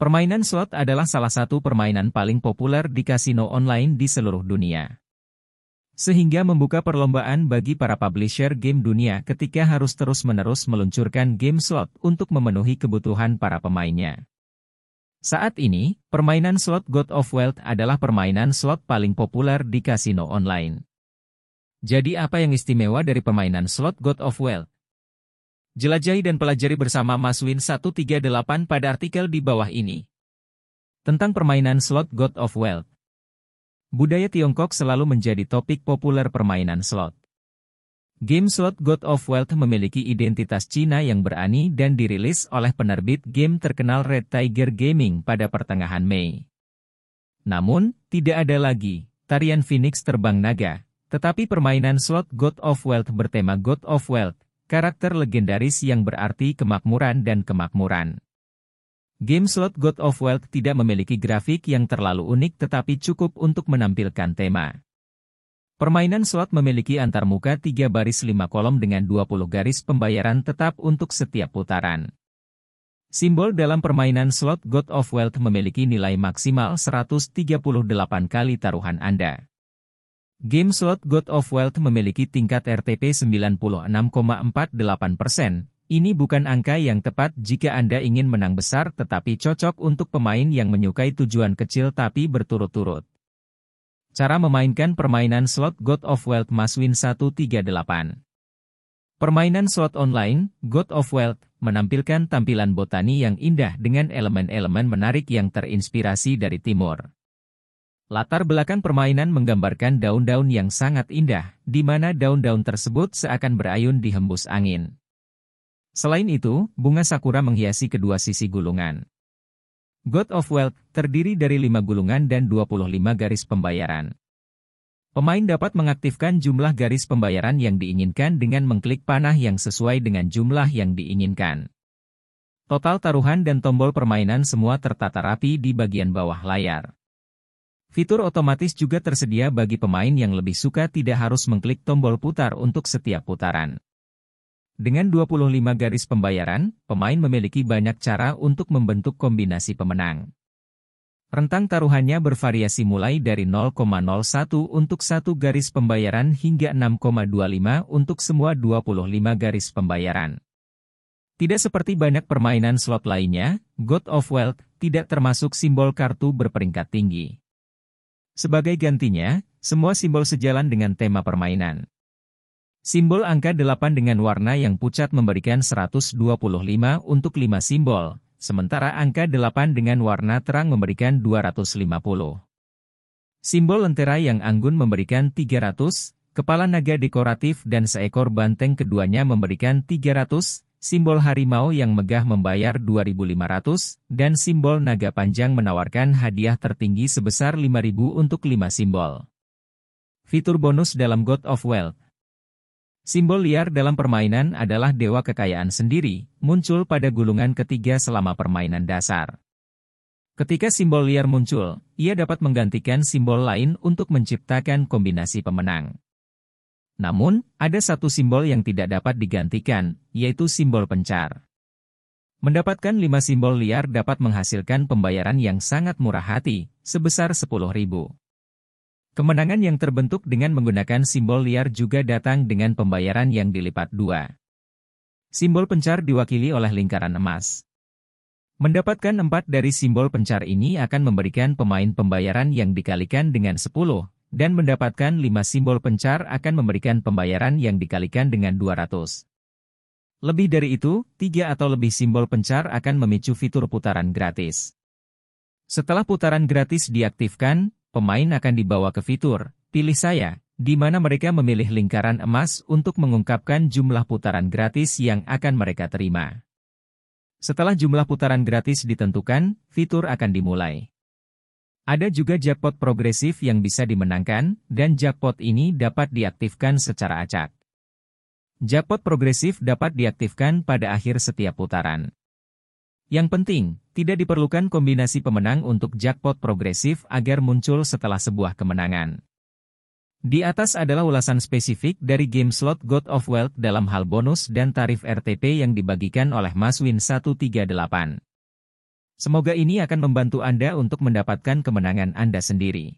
Permainan slot adalah salah satu permainan paling populer di kasino online di seluruh dunia. Sehingga membuka perlombaan bagi para publisher game dunia ketika harus terus-menerus meluncurkan game slot untuk memenuhi kebutuhan para pemainnya. Saat ini, permainan slot God of Wealth adalah permainan slot paling populer di kasino online. Jadi apa yang istimewa dari permainan slot God of Wealth? Jelajahi dan pelajari bersama Mas Win 138 pada artikel di bawah ini. Tentang permainan slot God of Wealth. Budaya Tiongkok selalu menjadi topik populer permainan slot. Game slot God of Wealth memiliki identitas Cina yang berani dan dirilis oleh penerbit game terkenal Red Tiger Gaming pada pertengahan Mei. Namun, tidak ada lagi tarian Phoenix terbang naga, tetapi permainan slot God of Wealth bertema God of Wealth karakter legendaris yang berarti kemakmuran dan kemakmuran. Game slot God of Wealth tidak memiliki grafik yang terlalu unik tetapi cukup untuk menampilkan tema. Permainan slot memiliki antarmuka 3 baris 5 kolom dengan 20 garis pembayaran tetap untuk setiap putaran. Simbol dalam permainan slot God of Wealth memiliki nilai maksimal 138 kali taruhan Anda. Game slot God of Wealth memiliki tingkat RTP 96,48%. Ini bukan angka yang tepat jika Anda ingin menang besar tetapi cocok untuk pemain yang menyukai tujuan kecil tapi berturut-turut. Cara memainkan permainan slot God of Wealth Maswin 138 Permainan slot online, God of Wealth, menampilkan tampilan botani yang indah dengan elemen-elemen menarik yang terinspirasi dari timur. Latar belakang permainan menggambarkan daun-daun yang sangat indah, di mana daun-daun tersebut seakan berayun di hembus angin. Selain itu, bunga sakura menghiasi kedua sisi gulungan. God of Wealth terdiri dari lima gulungan dan 25 garis pembayaran. Pemain dapat mengaktifkan jumlah garis pembayaran yang diinginkan dengan mengklik panah yang sesuai dengan jumlah yang diinginkan. Total taruhan dan tombol permainan semua tertata rapi di bagian bawah layar. Fitur otomatis juga tersedia bagi pemain yang lebih suka tidak harus mengklik tombol putar untuk setiap putaran. Dengan 25 garis pembayaran, pemain memiliki banyak cara untuk membentuk kombinasi pemenang. Rentang taruhannya bervariasi mulai dari 0,01 untuk satu garis pembayaran hingga 6,25 untuk semua 25 garis pembayaran. Tidak seperti banyak permainan slot lainnya, God of Wealth tidak termasuk simbol kartu berperingkat tinggi. Sebagai gantinya, semua simbol sejalan dengan tema permainan. Simbol angka 8 dengan warna yang pucat memberikan 125 untuk 5 simbol, sementara angka 8 dengan warna terang memberikan 250. Simbol lentera yang anggun memberikan 300, kepala naga dekoratif dan seekor banteng keduanya memberikan 300, simbol harimau yang megah membayar 2.500, dan simbol naga panjang menawarkan hadiah tertinggi sebesar 5.000 untuk 5 simbol. Fitur bonus dalam God of Wealth Simbol liar dalam permainan adalah dewa kekayaan sendiri, muncul pada gulungan ketiga selama permainan dasar. Ketika simbol liar muncul, ia dapat menggantikan simbol lain untuk menciptakan kombinasi pemenang. Namun, ada satu simbol yang tidak dapat digantikan, yaitu simbol pencar. Mendapatkan lima simbol liar dapat menghasilkan pembayaran yang sangat murah hati, sebesar 10.000. Kemenangan yang terbentuk dengan menggunakan simbol liar juga datang dengan pembayaran yang dilipat dua. Simbol pencar diwakili oleh lingkaran emas. Mendapatkan empat dari simbol pencar ini akan memberikan pemain pembayaran yang dikalikan dengan 10, dan mendapatkan 5 simbol pencar akan memberikan pembayaran yang dikalikan dengan 200. Lebih dari itu, 3 atau lebih simbol pencar akan memicu fitur putaran gratis. Setelah putaran gratis diaktifkan, pemain akan dibawa ke fitur, pilih saya, di mana mereka memilih lingkaran emas untuk mengungkapkan jumlah putaran gratis yang akan mereka terima. Setelah jumlah putaran gratis ditentukan, fitur akan dimulai. Ada juga jackpot progresif yang bisa dimenangkan, dan jackpot ini dapat diaktifkan secara acak. Jackpot progresif dapat diaktifkan pada akhir setiap putaran. Yang penting, tidak diperlukan kombinasi pemenang untuk jackpot progresif agar muncul setelah sebuah kemenangan. Di atas adalah ulasan spesifik dari game slot God of Wealth dalam hal bonus dan tarif RTP yang dibagikan oleh Mas Win 138. Semoga ini akan membantu Anda untuk mendapatkan kemenangan Anda sendiri.